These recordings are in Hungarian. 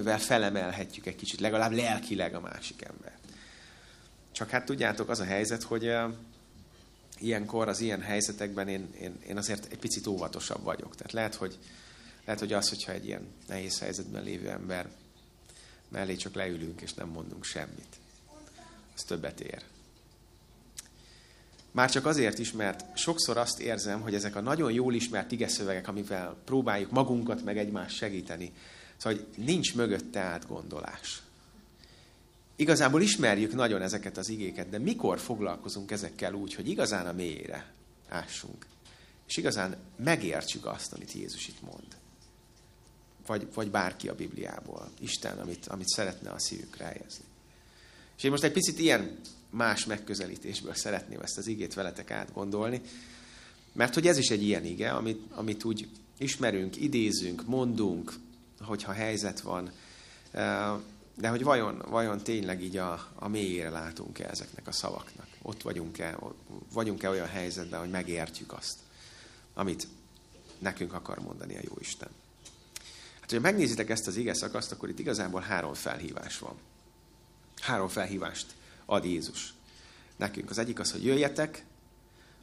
amivel felemelhetjük egy kicsit, legalább lelkileg a másik ember. Csak hát tudjátok, az a helyzet, hogy ilyenkor, az ilyen helyzetekben én, én, én azért egy picit óvatosabb vagyok. Tehát lehet, hogy, lehet, hogy az, hogyha egy ilyen nehéz helyzetben lévő ember mellé csak leülünk, és nem mondunk semmit, az többet ér. Már csak azért is, mert sokszor azt érzem, hogy ezek a nagyon jól ismert igeszövegek, amivel próbáljuk magunkat meg egymást segíteni, szóval nincs mögötte átgondolás. Igazából ismerjük nagyon ezeket az igéket, de mikor foglalkozunk ezekkel úgy, hogy igazán a mélyére ássunk, és igazán megértsük azt, amit Jézus itt mond. Vagy, vagy bárki a Bibliából, Isten, amit, amit szeretne a szívükre helyezni. És én most egy picit ilyen más megközelítésből szeretném ezt az igét veletek átgondolni, mert hogy ez is egy ilyen ige, amit, amit úgy ismerünk, idézünk, mondunk, hogyha helyzet van, de hogy vajon, vajon tényleg így a, a mélyére látunk-e ezeknek a szavaknak? Ott vagyunk-e, vagyunk-e olyan helyzetben, hogy megértjük azt, amit nekünk akar mondani a Jóisten? Hát, hogyha megnézitek ezt az ige szakaszt, akkor itt igazából három felhívás van. Három felhívást ad Jézus nekünk. Az egyik az, hogy jöjjetek,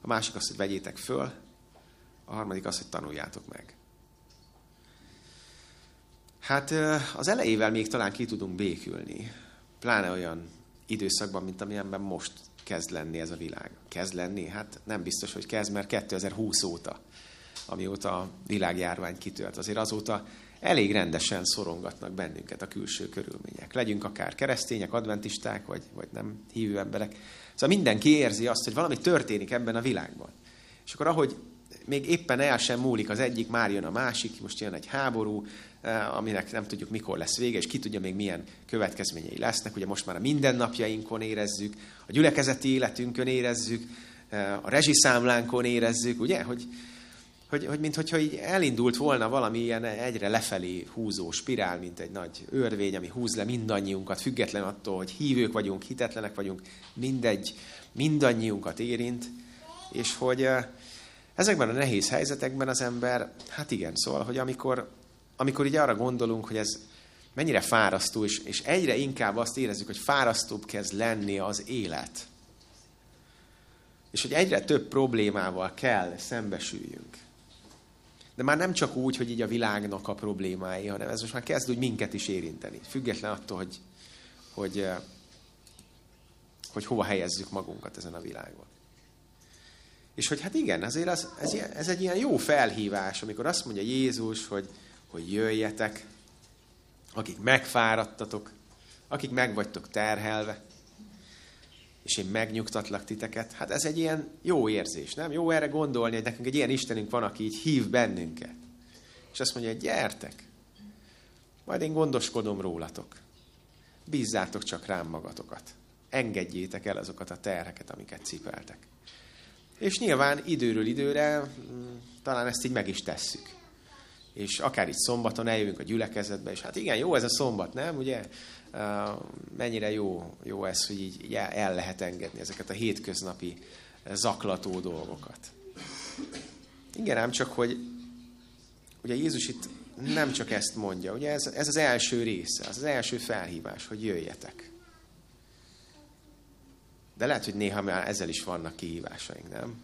a másik az, hogy vegyétek föl, a harmadik az, hogy tanuljátok meg. Hát az elejével még talán ki tudunk békülni, pláne olyan időszakban, mint amilyenben most kezd lenni ez a világ. Kezd lenni? Hát nem biztos, hogy kezd, mert 2020 óta, amióta a világjárvány kitört. Azért azóta elég rendesen szorongatnak bennünket a külső körülmények. Legyünk akár keresztények, adventisták, vagy, vagy nem hívő emberek. Szóval mindenki érzi azt, hogy valami történik ebben a világban. És akkor ahogy még éppen el sem múlik az egyik, már jön a másik, most jön egy háború, eh, aminek nem tudjuk mikor lesz vége, és ki tudja még milyen következményei lesznek. Ugye most már a mindennapjainkon érezzük, a gyülekezeti életünkön érezzük, eh, a rezsiszámlánkon érezzük, ugye, hogy, hogy, hogy mintha így elindult volna valami ilyen egyre lefelé húzó spirál, mint egy nagy örvény, ami húz le mindannyiunkat, független attól, hogy hívők vagyunk, hitetlenek vagyunk, mindegy, mindannyiunkat érint, és hogy eh, ezekben a nehéz helyzetekben az ember, hát igen, szóval, hogy amikor, amikor így arra gondolunk, hogy ez mennyire fárasztó, és, és egyre inkább azt érezzük, hogy fárasztóbb kezd lenni az élet, és hogy egyre több problémával kell szembesüljünk. De már nem csak úgy, hogy így a világnak a problémái, hanem ez most már kezd úgy minket is érinteni. Független attól, hogy, hogy, eh, hogy hova helyezzük magunkat ezen a világon. És hogy hát igen, azért az, ez, ez egy ilyen jó felhívás, amikor azt mondja Jézus, hogy, hogy jöjjetek, akik megfáradtatok, akik meg vagytok terhelve, és én megnyugtatlak titeket. Hát ez egy ilyen jó érzés, nem? Jó erre gondolni, hogy nekünk egy ilyen Istenünk van, aki így hív bennünket. És azt mondja, hogy gyertek, majd én gondoskodom rólatok. Bízzátok csak rám magatokat. Engedjétek el azokat a terheket, amiket cipeltek. És nyilván időről időre mm, talán ezt így meg is tesszük. És akár itt szombaton eljövünk a gyülekezetbe, és hát igen, jó ez a szombat, nem? Ugye mennyire jó, jó ez, hogy így, így el lehet engedni ezeket a hétköznapi zaklató dolgokat. Igen, ám csak, hogy ugye Jézus itt nem csak ezt mondja, ugye ez, ez az első része, az az első felhívás, hogy jöjjetek. De lehet, hogy néha már ezzel is vannak kihívásaink, nem?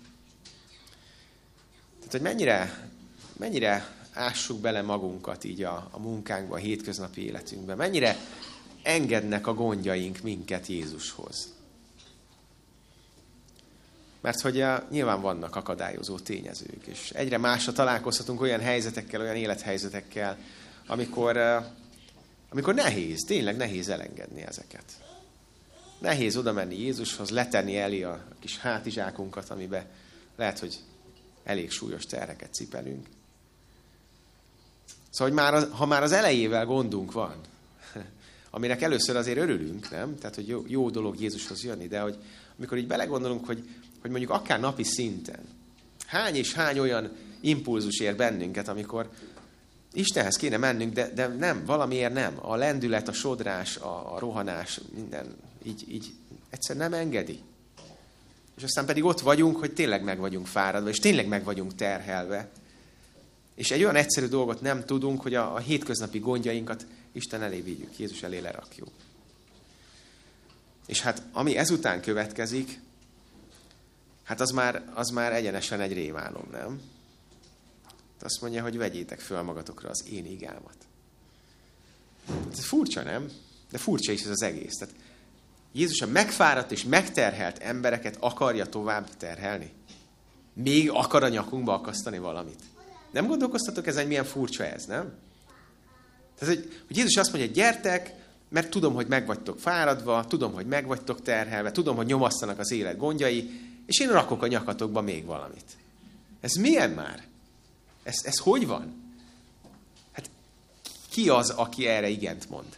Tehát, hogy mennyire, mennyire ássuk bele magunkat így a, a munkánkba, a hétköznapi életünkbe, mennyire engednek a gondjaink minket Jézushoz. Mert hogy a, eh, nyilván vannak akadályozó tényezők, és egyre másra találkozhatunk olyan helyzetekkel, olyan élethelyzetekkel, amikor, eh, amikor nehéz, tényleg nehéz elengedni ezeket. Nehéz oda menni Jézushoz, letenni elé a kis hátizsákunkat, amiben lehet, hogy elég súlyos terheket cipelünk. Szóval, hogy már, ha már az elejével gondunk van, aminek először azért örülünk, nem? Tehát, hogy jó, jó dolog Jézushoz jönni, de hogy amikor így belegondolunk, hogy, hogy mondjuk akár napi szinten, hány és hány olyan impulzus ér bennünket, amikor Istenhez kéne mennünk, de, de nem, valamiért nem. A lendület, a sodrás, a, a rohanás, minden így, így egyszer nem engedi. És aztán pedig ott vagyunk, hogy tényleg meg vagyunk fáradva, és tényleg meg vagyunk terhelve. És egy olyan egyszerű dolgot nem tudunk, hogy a, a hétköznapi gondjainkat Isten elé vigyük, Jézus elé lerakjuk. És hát ami ezután következik, hát az már, az már egyenesen egy rémálom, nem? Azt mondja, hogy vegyétek föl magatokra az én igámat. Ez furcsa, nem? De furcsa is ez az egész. Tehát Jézus a megfáradt és megterhelt embereket akarja tovább terhelni. Még akar a nyakunkba akasztani valamit. Nem gondolkoztatok ezen, milyen furcsa ez, nem? Tehát, hogy, Jézus azt mondja, gyertek, mert tudom, hogy meg fáradva, tudom, hogy meg vagytok terhelve, tudom, hogy nyomasztanak az élet gondjai, és én rakok a nyakatokba még valamit. Ez milyen már? Ez, ez hogy van? Hát ki az, aki erre igent mond?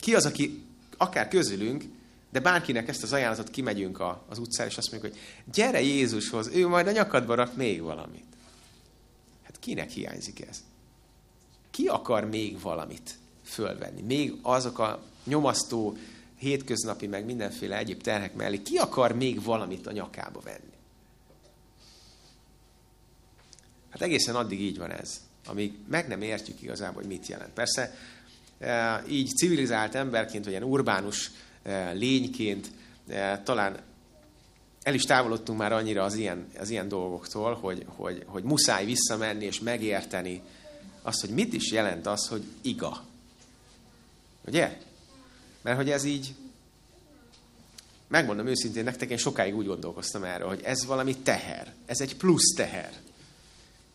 Ki az, aki akár közülünk, de bárkinek ezt az ajánlatot kimegyünk a, az utcára, és azt mondjuk, hogy gyere Jézushoz, ő majd a nyakadba rak még valamit. Hát kinek hiányzik ez? Ki akar még valamit fölvenni? Még azok a nyomasztó hétköznapi, meg mindenféle egyéb terhek mellé, ki akar még valamit a nyakába venni? Hát egészen addig így van ez, amíg meg nem értjük igazából, hogy mit jelent. Persze így civilizált emberként, vagy ilyen urbánus e, lényként e, talán el is távolodtunk már annyira az ilyen, az ilyen dolgoktól, hogy, hogy, hogy muszáj visszamenni és megérteni azt, hogy mit is jelent az, hogy iga. Ugye? Mert hogy ez így, megmondom őszintén nektek, én sokáig úgy gondolkoztam erről, hogy ez valami teher. Ez egy plusz teher.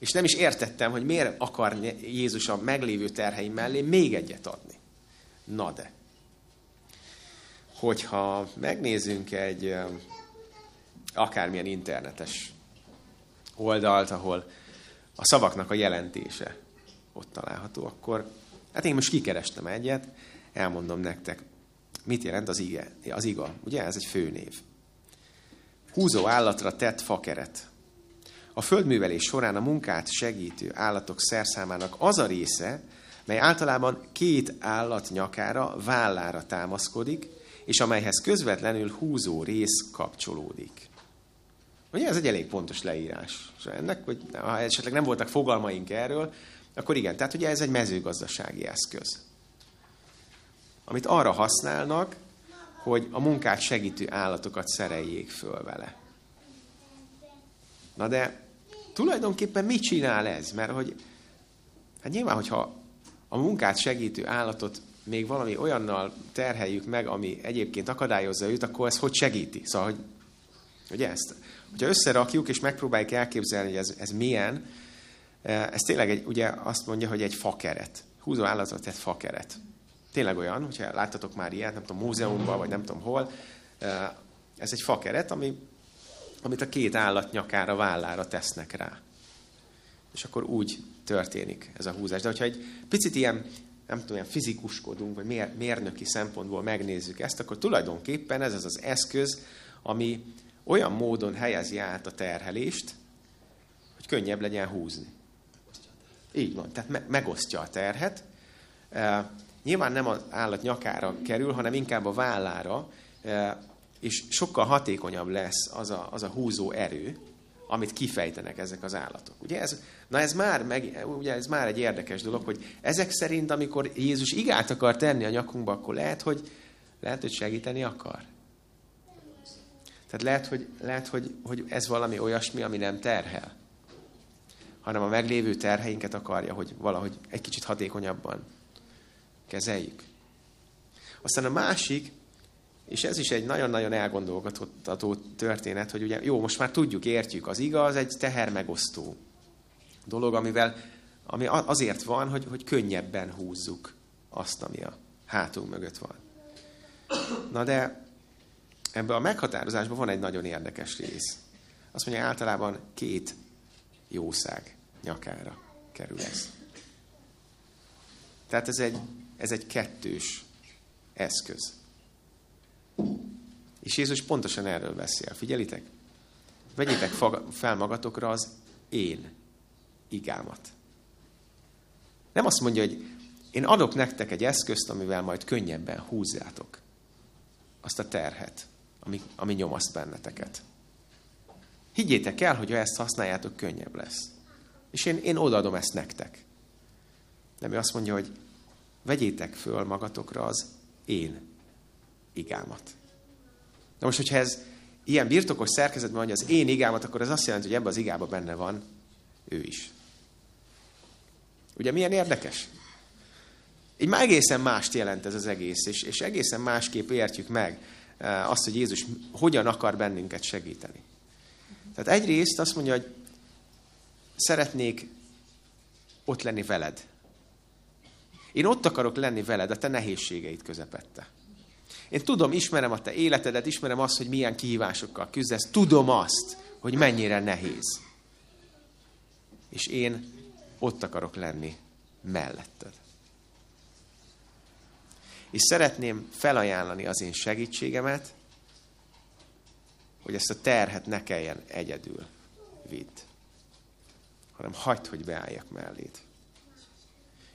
És nem is értettem, hogy miért akar Jézus a meglévő terheim mellé még egyet adni. Na de. Hogyha megnézzünk egy akármilyen internetes oldalt, ahol a szavaknak a jelentése ott található, akkor hát én most kikerestem egyet, elmondom nektek, mit jelent az, ige, az iga. Ugye ez egy főnév. Húzó állatra tett fakeret. A földművelés során a munkát segítő állatok szerszámának az a része, mely általában két állat nyakára, vállára támaszkodik, és amelyhez közvetlenül húzó rész kapcsolódik. Ugye ez egy elég pontos leírás. És ennek, hogy ha esetleg nem voltak fogalmaink erről, akkor igen, tehát ugye ez egy mezőgazdasági eszköz. Amit arra használnak, hogy a munkát segítő állatokat szereljék föl vele. Na de tulajdonképpen mit csinál ez? Mert hogy, hát nyilván, hogyha a munkát segítő állatot még valami olyannal terheljük meg, ami egyébként akadályozza őt, akkor ez hogy segíti? Szóval, hogy, ugye ezt, hogyha összerakjuk és megpróbáljuk elképzelni, hogy ez, ez milyen, eh, ez tényleg egy, ugye azt mondja, hogy egy fakeret. Húzó állatot egy fakeret. Tényleg olyan, hogyha láttatok már ilyet, nem tudom, múzeumban, vagy nem tudom hol, eh, ez egy fakeret, ami amit a két állat nyakára, vállára tesznek rá. És akkor úgy történik ez a húzás. De hogyha egy picit ilyen, nem tudom, ilyen fizikuskodunk, vagy mér, mérnöki szempontból megnézzük ezt, akkor tulajdonképpen ez az az eszköz, ami olyan módon helyezi át a terhelést, hogy könnyebb legyen húzni. Így van, tehát me- megosztja a terhet. E, nyilván nem az állat nyakára kerül, hanem inkább a vállára, e, és sokkal hatékonyabb lesz az a, az a húzó erő, amit kifejtenek ezek az állatok. Ugye ez, na ez már, meg, ugye ez már egy érdekes dolog, hogy ezek szerint, amikor Jézus igát akar tenni a nyakunkba, akkor lehet, hogy, lehet, hogy segíteni akar. Tehát lehet, hogy, lehet hogy, hogy ez valami olyasmi, ami nem terhel, hanem a meglévő terheinket akarja, hogy valahogy egy kicsit hatékonyabban kezeljük. Aztán a másik, és ez is egy nagyon-nagyon elgondolkodható történet, hogy ugye jó, most már tudjuk, értjük, az igaz egy tehermegosztó dolog, amivel, ami azért van, hogy, hogy könnyebben húzzuk azt, ami a hátunk mögött van. Na de ebben a meghatározásban van egy nagyon érdekes rész. Azt mondja, általában két jószág nyakára kerül ez. Tehát ez egy, ez egy kettős eszköz. És Jézus pontosan erről beszél. Figyelitek? Vegyétek fel magatokra az én igámat. Nem azt mondja, hogy én adok nektek egy eszközt, amivel majd könnyebben húzzátok azt a terhet, ami, ami nyomaszt benneteket. Higgyétek el, hogy ha ezt használjátok, könnyebb lesz. És én, én odaadom ezt nektek. Nem ő azt mondja, hogy vegyétek föl magatokra az én igámat. Na most, hogyha ez ilyen birtokos szerkezetben hogy az én igámat, akkor ez azt jelenti, hogy ebben az igában benne van ő is. Ugye milyen érdekes? Így már egészen mást jelent ez az egész, és, és egészen másképp értjük meg eh, azt, hogy Jézus hogyan akar bennünket segíteni. Tehát egyrészt azt mondja, hogy szeretnék ott lenni veled. Én ott akarok lenni veled a te nehézségeid közepette. Én tudom, ismerem a te életedet, ismerem azt, hogy milyen kihívásokkal küzdesz, tudom azt, hogy mennyire nehéz. És én ott akarok lenni melletted. És szeretném felajánlani az én segítségemet, hogy ezt a terhet ne kelljen egyedül vidd, hanem hagyd, hogy beálljak mellét.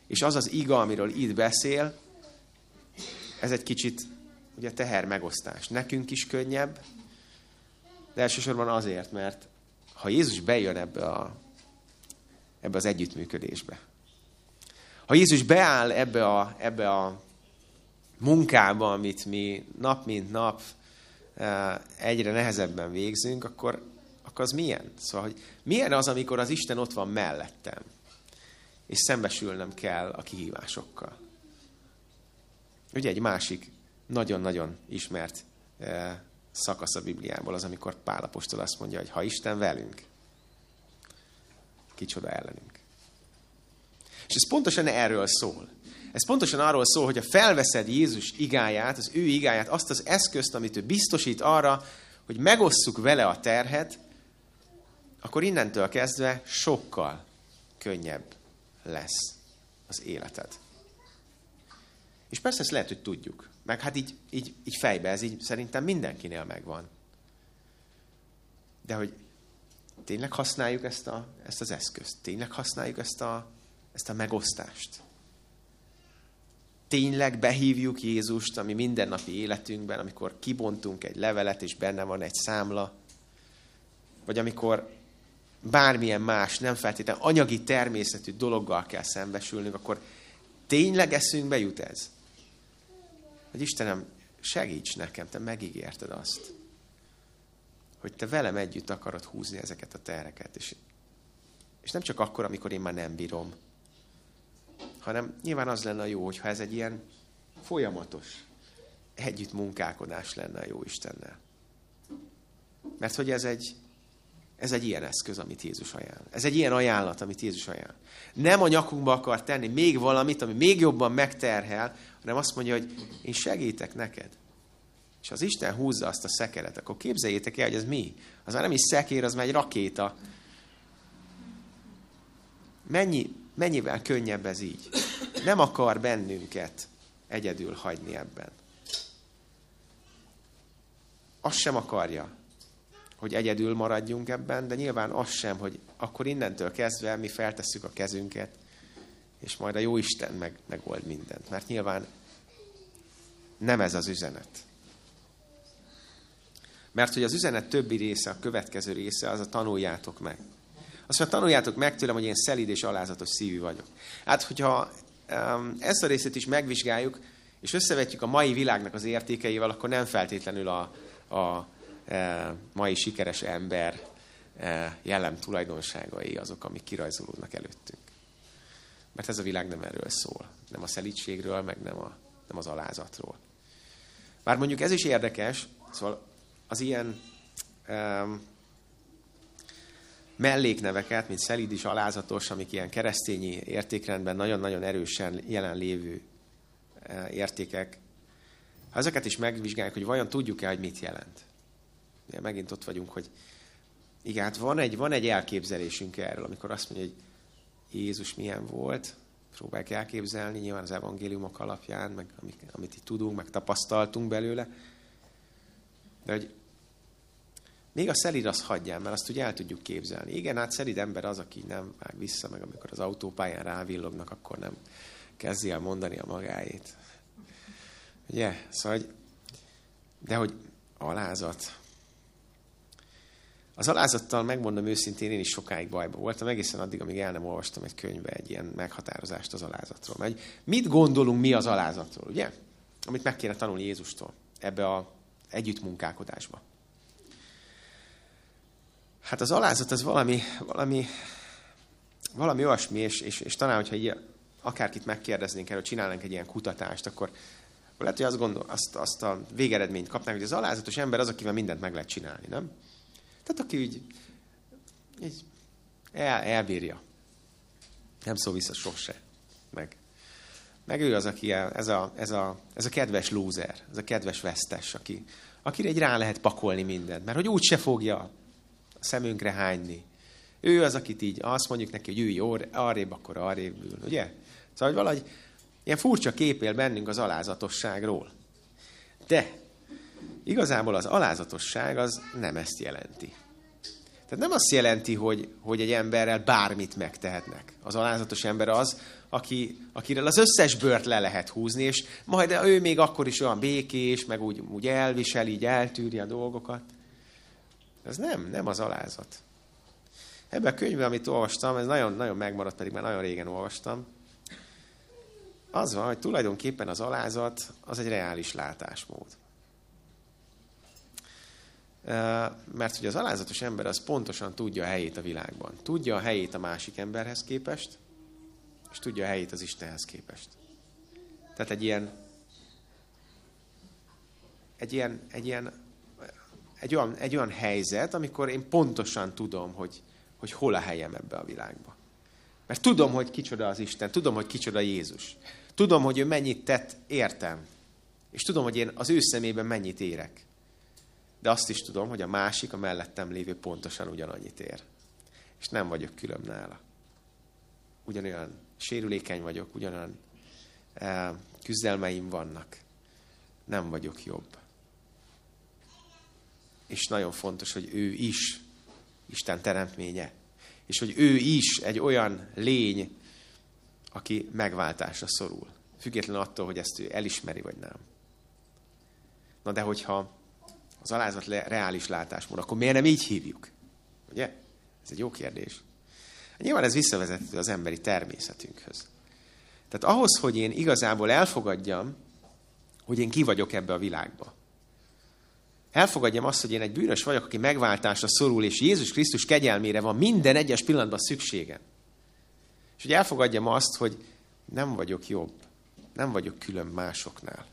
És az az iga, amiről itt beszél, ez egy kicsit ugye teher megosztás. Nekünk is könnyebb, de elsősorban azért, mert ha Jézus bejön ebbe, a, ebbe az együttműködésbe, ha Jézus beáll ebbe a, ebbe a munkába, amit mi nap mint nap eh, egyre nehezebben végzünk, akkor, akkor az milyen? Szóval, hogy milyen az, amikor az Isten ott van mellettem, és szembesülnem kell a kihívásokkal. Ugye egy másik nagyon-nagyon ismert eh, szakasz a Bibliából az, amikor Pálapostól azt mondja, hogy ha Isten velünk, kicsoda ellenünk. És ez pontosan erről szól. Ez pontosan arról szól, hogy ha felveszed Jézus igáját, az ő igáját, azt az eszközt, amit ő biztosít arra, hogy megosszuk vele a terhet, akkor innentől kezdve sokkal könnyebb lesz az életed. És persze ezt lehet, hogy tudjuk. Meg hát így, így, így fejbe, ez így szerintem mindenkinél megvan. De hogy tényleg használjuk ezt, a, ezt az eszközt? Tényleg használjuk ezt a, ezt a megosztást? Tényleg behívjuk Jézust, ami mindennapi életünkben, amikor kibontunk egy levelet, és benne van egy számla, vagy amikor bármilyen más, nem feltétlenül anyagi természetű dologgal kell szembesülnünk, akkor tényleg eszünkbe jut ez? Hogy Istenem, segíts nekem, te megígérted azt, hogy te velem együtt akarod húzni ezeket a tereket. És, és nem csak akkor, amikor én már nem bírom, hanem nyilván az lenne jó, hogyha ez egy ilyen folyamatos együtt munkálkodás lenne a jó Istennel. Mert hogy ez egy, ez egy ilyen eszköz, amit Jézus ajánl. Ez egy ilyen ajánlat, amit Jézus ajánl. Nem a nyakunkba akar tenni még valamit, ami még jobban megterhel, hanem azt mondja, hogy én segítek neked. És az Isten húzza azt a szekeret, akkor képzeljétek el, hogy ez mi? Az már nem is szekér, az már egy rakéta. Mennyi, mennyivel könnyebb ez így? Nem akar bennünket egyedül hagyni ebben. Azt sem akarja, hogy egyedül maradjunk ebben, de nyilván az sem, hogy akkor innentől kezdve mi feltesszük a kezünket, és majd a jó Isten meg, megold mindent. Mert nyilván nem ez az üzenet. Mert hogy az üzenet többi része, a következő része, az a tanuljátok meg. Azt mondja, tanuljátok meg tőlem, hogy én szelíd és alázatos szívű vagyok. Hát, hogyha ezt a részét is megvizsgáljuk, és összevetjük a mai világnak az értékeivel, akkor nem feltétlenül a, a e, mai sikeres ember e, jellem tulajdonságai azok, amik kirajzolódnak előttünk. Mert ez a világ nem erről szól. Nem a szelítségről, meg nem, a, nem az alázatról. Bár mondjuk ez is érdekes, szóval az ilyen um, mellékneveket, mint szelíd is, alázatos, amik ilyen keresztényi értékrendben nagyon-nagyon erősen jelenlévő értékek, ha ezeket is megvizsgáljuk, hogy vajon tudjuk-e, hogy mit jelent. Ugye megint ott vagyunk, hogy igen, hát van egy, van egy elképzelésünk erről, amikor azt mondja, hogy Jézus milyen volt, próbáljuk elképzelni, nyilván az evangéliumok alapján, meg amit, amit itt tudunk, meg tapasztaltunk belőle. De hogy még a szelid azt hagyján, mert azt ugye el tudjuk képzelni. Igen, hát szelid ember az, aki nem vág vissza, meg amikor az autópályán rávillognak, akkor nem kezdi el mondani a magáét. Ugye? Szóval, de hogy alázat. Az alázattal, megmondom őszintén, én is sokáig bajba voltam, egészen addig, amíg el nem olvastam egy könyvbe egy ilyen meghatározást az alázatról. Mert mit gondolunk mi az alázatról, ugye? Amit meg kéne tanulni Jézustól ebbe a együttmunkálkodásba. Hát az alázat az valami, valami, valami olyasmi, és, és, és talán, hogyha így akárkit megkérdeznénk erről, csinálnánk egy ilyen kutatást, akkor, lehet, hogy azt, gondol, azt, azt a végeredményt kapnánk, hogy az alázatos ember az, akivel mindent meg lehet csinálni, nem? Tehát aki így, így el, elbírja. Nem szól vissza sose. Meg, meg ő az, aki ez a, ez, a, ez a kedves lúzer, ez a kedves vesztes, aki, akire egy rá lehet pakolni mindent, mert hogy úgy se fogja a szemünkre hányni. Ő az, akit így azt mondjuk neki, hogy ülj arrébb, akkor arrébb ül, ugye? Szóval, hogy valahogy ilyen furcsa kép él bennünk az alázatosságról. De igazából az alázatosság az nem ezt jelenti. Tehát nem azt jelenti, hogy, hogy egy emberrel bármit megtehetnek. Az alázatos ember az, aki, akiről az összes bört le lehet húzni, és majd ő még akkor is olyan békés, meg úgy, úgy elvisel, így eltűri a dolgokat. Ez nem, nem az alázat. Ebben a könyvben, amit olvastam, ez nagyon, nagyon megmaradt, pedig már nagyon régen olvastam, az van, hogy tulajdonképpen az alázat az egy reális látásmód. Mert hogy az alázatos ember az pontosan tudja a helyét a világban. Tudja a helyét a másik emberhez képest, és tudja a helyét az Istenhez képest. Tehát egy ilyen, egy ilyen, egy ilyen, egy olyan, egy olyan helyzet, amikor én pontosan tudom, hogy, hogy hol a helyem ebbe a világba. Mert tudom, hogy kicsoda az Isten, tudom, hogy kicsoda Jézus. Tudom, hogy ő mennyit tett, értem. És tudom, hogy én az ő szemében mennyit érek. De azt is tudom, hogy a másik, a mellettem lévő pontosan ugyanannyit ér. És nem vagyok külön nála. Ugyanolyan sérülékeny vagyok, ugyanolyan eh, küzdelmeim vannak. Nem vagyok jobb. És nagyon fontos, hogy ő is Isten teremtménye. És hogy ő is egy olyan lény, aki megváltásra szorul. Független attól, hogy ezt ő elismeri, vagy nem. Na de hogyha az alázat reális látásmód, akkor miért nem így hívjuk? Ugye? Ez egy jó kérdés. Nyilván ez visszavezethető az emberi természetünkhöz. Tehát ahhoz, hogy én igazából elfogadjam, hogy én ki vagyok ebbe a világba. Elfogadjam azt, hogy én egy bűnös vagyok, aki megváltásra szorul, és Jézus Krisztus kegyelmére van minden egyes pillanatban szükségem. És hogy elfogadjam azt, hogy nem vagyok jobb, nem vagyok külön másoknál.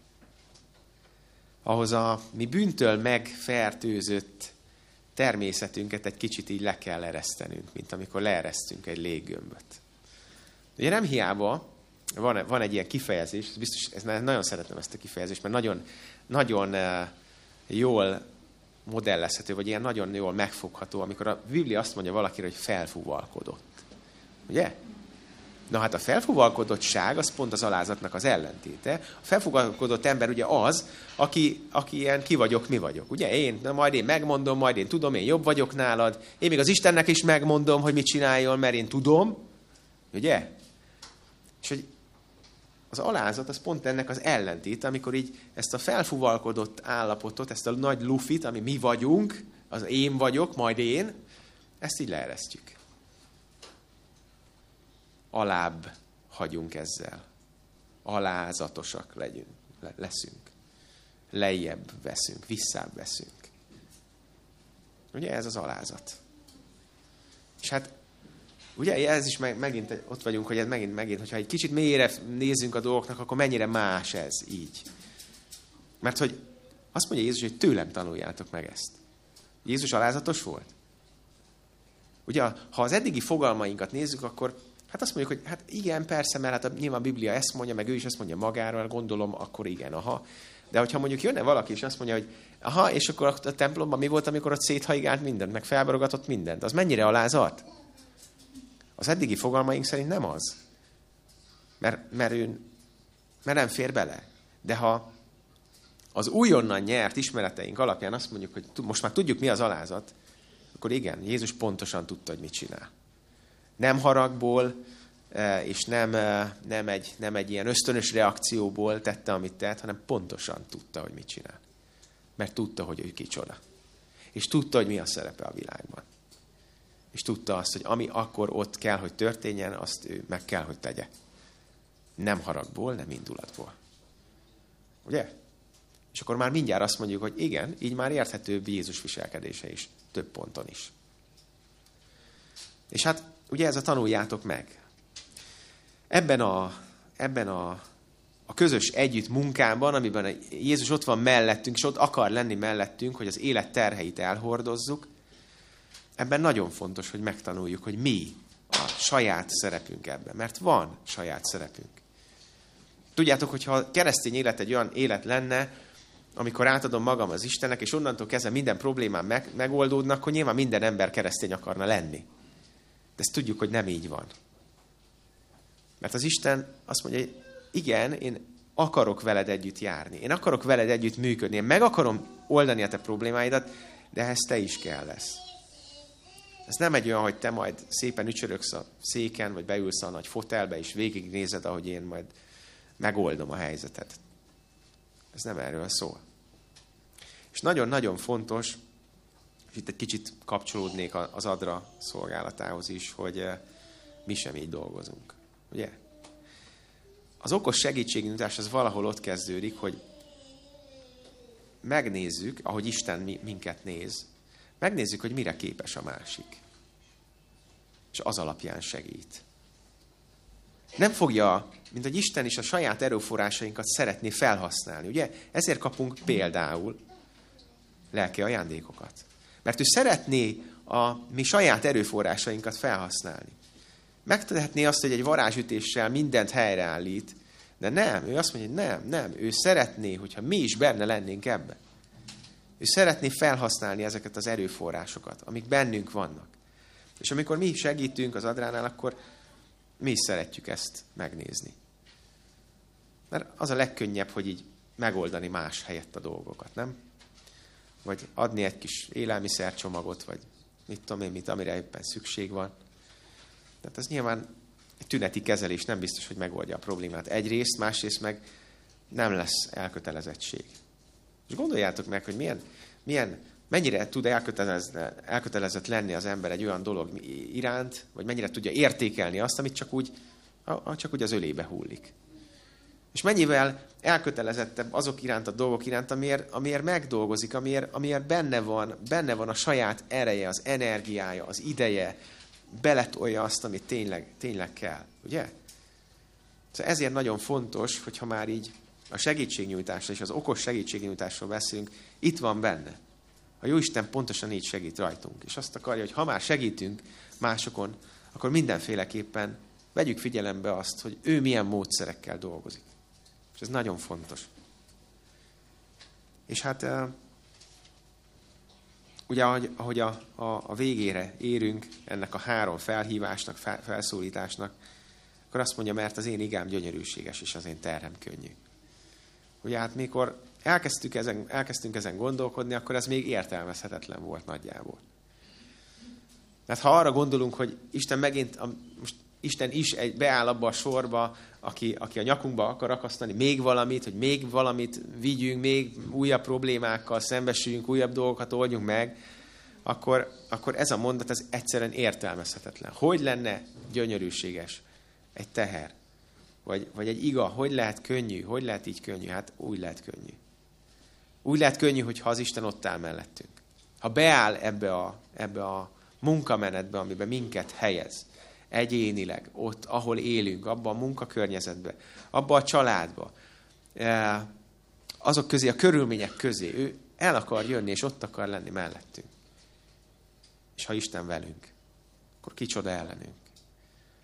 Ahhoz a mi bűntől megfertőzött természetünket egy kicsit így le kell eresztenünk, mint amikor leeresztünk egy léggömböt. Ugye nem hiába, van, van egy ilyen kifejezés, ez biztos, ez, nagyon szeretem ezt a kifejezést, mert nagyon, nagyon uh, jól modellezhető, vagy ilyen nagyon jól megfogható, amikor a Biblia azt mondja valakire, hogy felfúvalkodott. Ugye? Na hát a felfúvalkodottság az pont az alázatnak az ellentéte. A felfúvalkodott ember ugye az, aki, aki ilyen ki vagyok, mi vagyok. Ugye én, na majd én megmondom, majd én tudom, én jobb vagyok nálad. Én még az Istennek is megmondom, hogy mit csináljon, mert én tudom. Ugye? És hogy az alázat az pont ennek az ellentét, amikor így ezt a felfúvalkodott állapotot, ezt a nagy lufit, ami mi vagyunk, az én vagyok, majd én, ezt így leeresztjük alább hagyunk ezzel. Alázatosak legyünk, leszünk. Lejjebb veszünk, visszább veszünk. Ugye ez az alázat. És hát ugye ez is meg, megint ott vagyunk, hogy ez megint, megint, hogyha egy kicsit mélyre nézzünk a dolgoknak, akkor mennyire más ez így. Mert hogy azt mondja Jézus, hogy tőlem tanuljátok meg ezt. Jézus alázatos volt? Ugye, ha az eddigi fogalmainkat nézzük, akkor Hát azt mondjuk, hogy hát igen, persze, mert hát nyilván a Biblia ezt mondja, meg ő is ezt mondja magáról, gondolom, akkor igen, aha. De hogyha mondjuk jönne valaki, és azt mondja, hogy aha, és akkor a templomban mi volt, amikor ott széthaigált mindent, meg felborogatott mindent, az mennyire alázat? Az eddigi fogalmaink szerint nem az. Mert, mert, ő, mert nem fér bele. De ha az újonnan nyert ismereteink alapján azt mondjuk, hogy most már tudjuk, mi az alázat, akkor igen, Jézus pontosan tudta, hogy mit csinál nem haragból, e, és nem, e, nem, egy, nem egy ilyen ösztönös reakcióból tette, amit tett, hanem pontosan tudta, hogy mit csinál. Mert tudta, hogy ő kicsoda. és tudta, hogy mi a szerepe a világban. És tudta azt, hogy ami akkor ott kell, hogy történjen, azt ő meg kell, hogy tegye. Nem haragból, nem indulatból. Ugye? És akkor már mindjárt azt mondjuk, hogy igen, így már érthetőbb Jézus viselkedése is, több ponton is. És hát ugye ez a tanuljátok meg. Ebben a, ebben a, a közös együtt munkában, amiben Jézus ott van mellettünk, és ott akar lenni mellettünk, hogy az élet terheit elhordozzuk, ebben nagyon fontos, hogy megtanuljuk, hogy mi a saját szerepünk ebben. Mert van saját szerepünk. Tudjátok, hogyha a keresztény élet egy olyan élet lenne, amikor átadom magam az Istennek, és onnantól kezdve minden problémám meg, megoldódnak, akkor nyilván minden ember keresztény akarna lenni. De ezt tudjuk, hogy nem így van. Mert az Isten azt mondja, hogy igen, én akarok veled együtt járni. Én akarok veled együtt működni. Én meg akarom oldani a te problémáidat, de ehhez te is kell lesz. Ez nem egy olyan, hogy te majd szépen ücsöröksz a széken, vagy beülsz a nagy fotelbe, és végignézed, ahogy én majd megoldom a helyzetet. Ez nem erről szól. És nagyon-nagyon fontos, és itt egy kicsit kapcsolódnék az Adra szolgálatához is, hogy eh, mi sem így dolgozunk. Ugye? Az okos segítségnyújtás az valahol ott kezdődik, hogy megnézzük, ahogy Isten minket néz, megnézzük, hogy mire képes a másik. És az alapján segít. Nem fogja, mint hogy Isten is a saját erőforrásainkat szeretné felhasználni. Ugye? Ezért kapunk például lelki ajándékokat. Mert ő szeretné a mi saját erőforrásainkat felhasználni. Megtehetné azt, hogy egy varázsütéssel mindent helyreállít, de nem, ő azt mondja, hogy nem, nem, ő szeretné, hogyha mi is benne lennénk ebben. Ő szeretné felhasználni ezeket az erőforrásokat, amik bennünk vannak. És amikor mi segítünk az Adránál, akkor mi is szeretjük ezt megnézni. Mert az a legkönnyebb, hogy így megoldani más helyett a dolgokat, nem? Vagy adni egy kis élelmiszercsomagot, vagy mit tudom én, mit, amire éppen szükség van. Tehát az nyilván egy tüneti kezelés nem biztos, hogy megoldja a problémát. Egyrészt, másrészt meg nem lesz elkötelezettség. És gondoljátok meg, hogy milyen, milyen mennyire tud elkötelezett lenni az ember egy olyan dolog iránt, vagy mennyire tudja értékelni azt, amit csak úgy, csak úgy az ölébe hullik. És mennyivel elkötelezettebb azok iránt a dolgok iránt, amiért, amiért megdolgozik, amiért, amiért benne, van, benne van a saját ereje, az energiája, az ideje, beletolja azt, amit tényleg, tényleg kell. Ugye? Szóval ezért nagyon fontos, hogyha már így a segítségnyújtásra és az okos segítségnyújtásról beszélünk, itt van benne. A Jóisten pontosan így segít rajtunk. És azt akarja, hogy ha már segítünk másokon, akkor mindenféleképpen vegyük figyelembe azt, hogy ő milyen módszerekkel dolgozik. És ez nagyon fontos. És hát ugye ahogy, a, a, a végére érünk ennek a három felhívásnak, fel, felszólításnak, akkor azt mondja, mert az én igám gyönyörűséges, és az én terhem könnyű. Ugye hát mikor elkezdtük ezen, elkezdtünk ezen gondolkodni, akkor ez még értelmezhetetlen volt nagyjából. Mert ha arra gondolunk, hogy Isten megint, a, most Isten is egy, beáll abba a sorba, aki, aki a nyakunkba akar akasztani még valamit, hogy még valamit vigyünk, még újabb problémákkal szembesüljünk, újabb dolgokat oldjunk meg, akkor, akkor ez a mondat ez egyszerűen értelmezhetetlen. Hogy lenne gyönyörűséges egy teher? Vagy, vagy egy iga, hogy lehet könnyű? Hogy lehet így könnyű? Hát úgy lehet könnyű. Úgy lehet könnyű, hogyha az Isten ott áll mellettünk. Ha beáll ebbe a, ebbe a munkamenetbe, amiben minket helyez, egyénileg, ott, ahol élünk, abba a munkakörnyezetbe, abba a családba, e, azok közé, a körülmények közé, ő el akar jönni, és ott akar lenni mellettünk. És ha Isten velünk, akkor kicsoda ellenünk.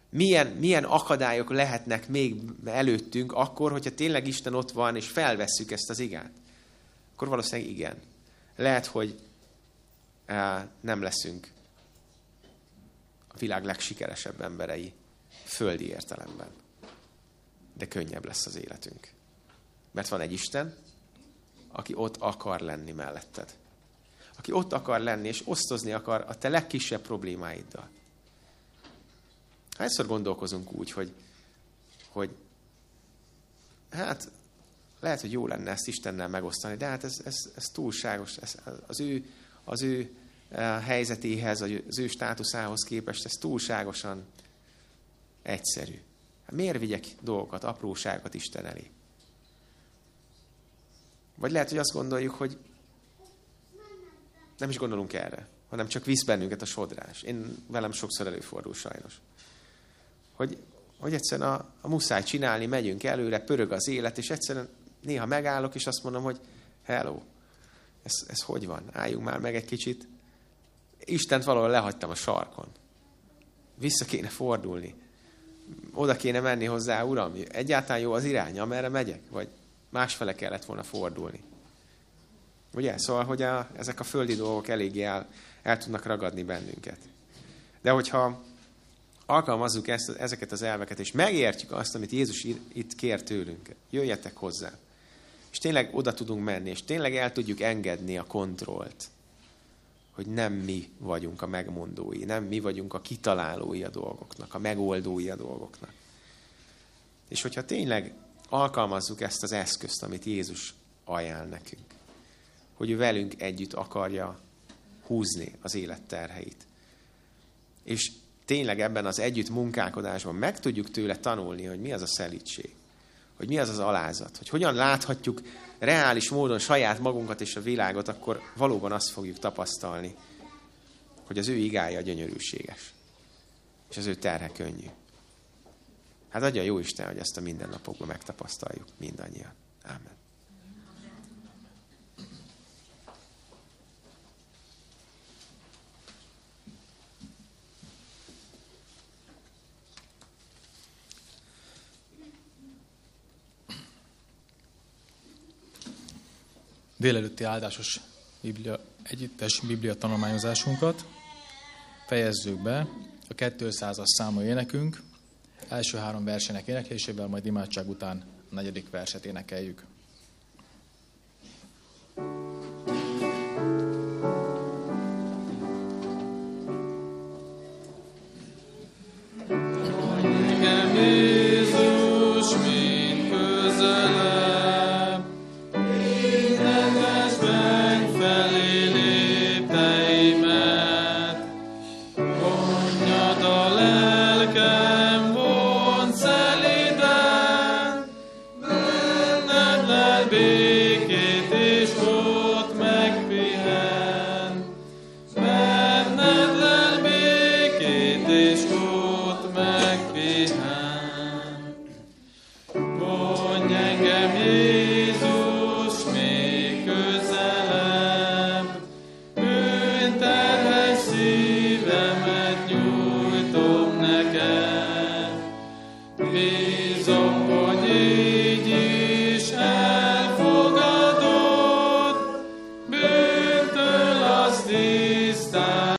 Milyen, milyen akadályok lehetnek még előttünk akkor, hogyha tényleg Isten ott van, és felvesszük ezt az igát? Akkor valószínűleg igen. Lehet, hogy e, nem leszünk világ legsikeresebb emberei földi értelemben. De könnyebb lesz az életünk. Mert van egy Isten, aki ott akar lenni melletted. Aki ott akar lenni, és osztozni akar a te legkisebb problémáiddal. Hányszor gondolkozunk úgy, hogy, hogy hát lehet, hogy jó lenne ezt Istennel megosztani, de hát ez, ez, ez túlságos, ez, az ő az ő helyzetéhez, az ő státuszához képest, ez túlságosan egyszerű. Hát miért vigyek dolgokat, apróságokat Isten elé? Vagy lehet, hogy azt gondoljuk, hogy nem is gondolunk erre, hanem csak visz bennünket a sodrás. Én velem sokszor előfordul sajnos. Hogy, hogy egyszerűen a, a muszáj csinálni, megyünk előre, pörög az élet, és egyszerűen néha megállok, és azt mondom, hogy hello, ez, ez hogy van? Álljunk már meg egy kicsit. Istent valahol lehagytam a sarkon. Vissza kéne fordulni. Oda kéne menni hozzá, Uram, egyáltalán jó az irány, amerre megyek? Vagy másfele kellett volna fordulni. Ugye? Szóval, hogy a, ezek a földi dolgok eléggé el, el tudnak ragadni bennünket. De hogyha alkalmazzuk ezt, ezeket az elveket, és megértjük azt, amit Jézus itt kér tőlünk, jöjjetek hozzá. És tényleg oda tudunk menni, és tényleg el tudjuk engedni a kontrollt, hogy nem mi vagyunk a megmondói, nem mi vagyunk a kitalálói a dolgoknak, a megoldói a dolgoknak. És hogyha tényleg alkalmazzuk ezt az eszközt, amit Jézus ajánl nekünk, hogy ő velünk együtt akarja húzni az élet terheit. És tényleg ebben az együtt munkálkodásban meg tudjuk tőle tanulni, hogy mi az a szelítség, hogy mi az az alázat, hogy hogyan láthatjuk reális módon saját magunkat és a világot, akkor valóban azt fogjuk tapasztalni, hogy az ő igája gyönyörűséges, és az ő terhe könnyű. Hát adja jó Isten, hogy ezt a mindennapokban megtapasztaljuk mindannyian. Amen. Délelőtti áldásos biblia, együttes biblia tanulmányozásunkat. Fejezzük be a 200-as számú énekünk, első három versenek éneklésével, majd imádság után a negyedik verset énekeljük. be